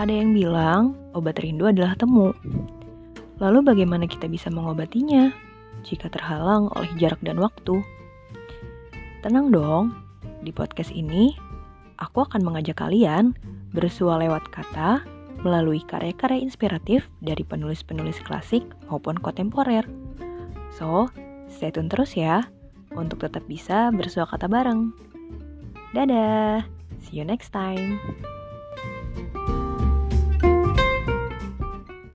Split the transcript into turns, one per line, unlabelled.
Ada yang bilang obat rindu adalah temu. Lalu bagaimana kita bisa mengobatinya jika terhalang oleh jarak dan waktu? Tenang dong, di podcast ini aku akan mengajak kalian bersua lewat kata melalui karya-karya inspiratif dari penulis-penulis klasik maupun kontemporer. So, stay tune terus ya untuk tetap bisa bersua kata bareng. Dadah, see you next time.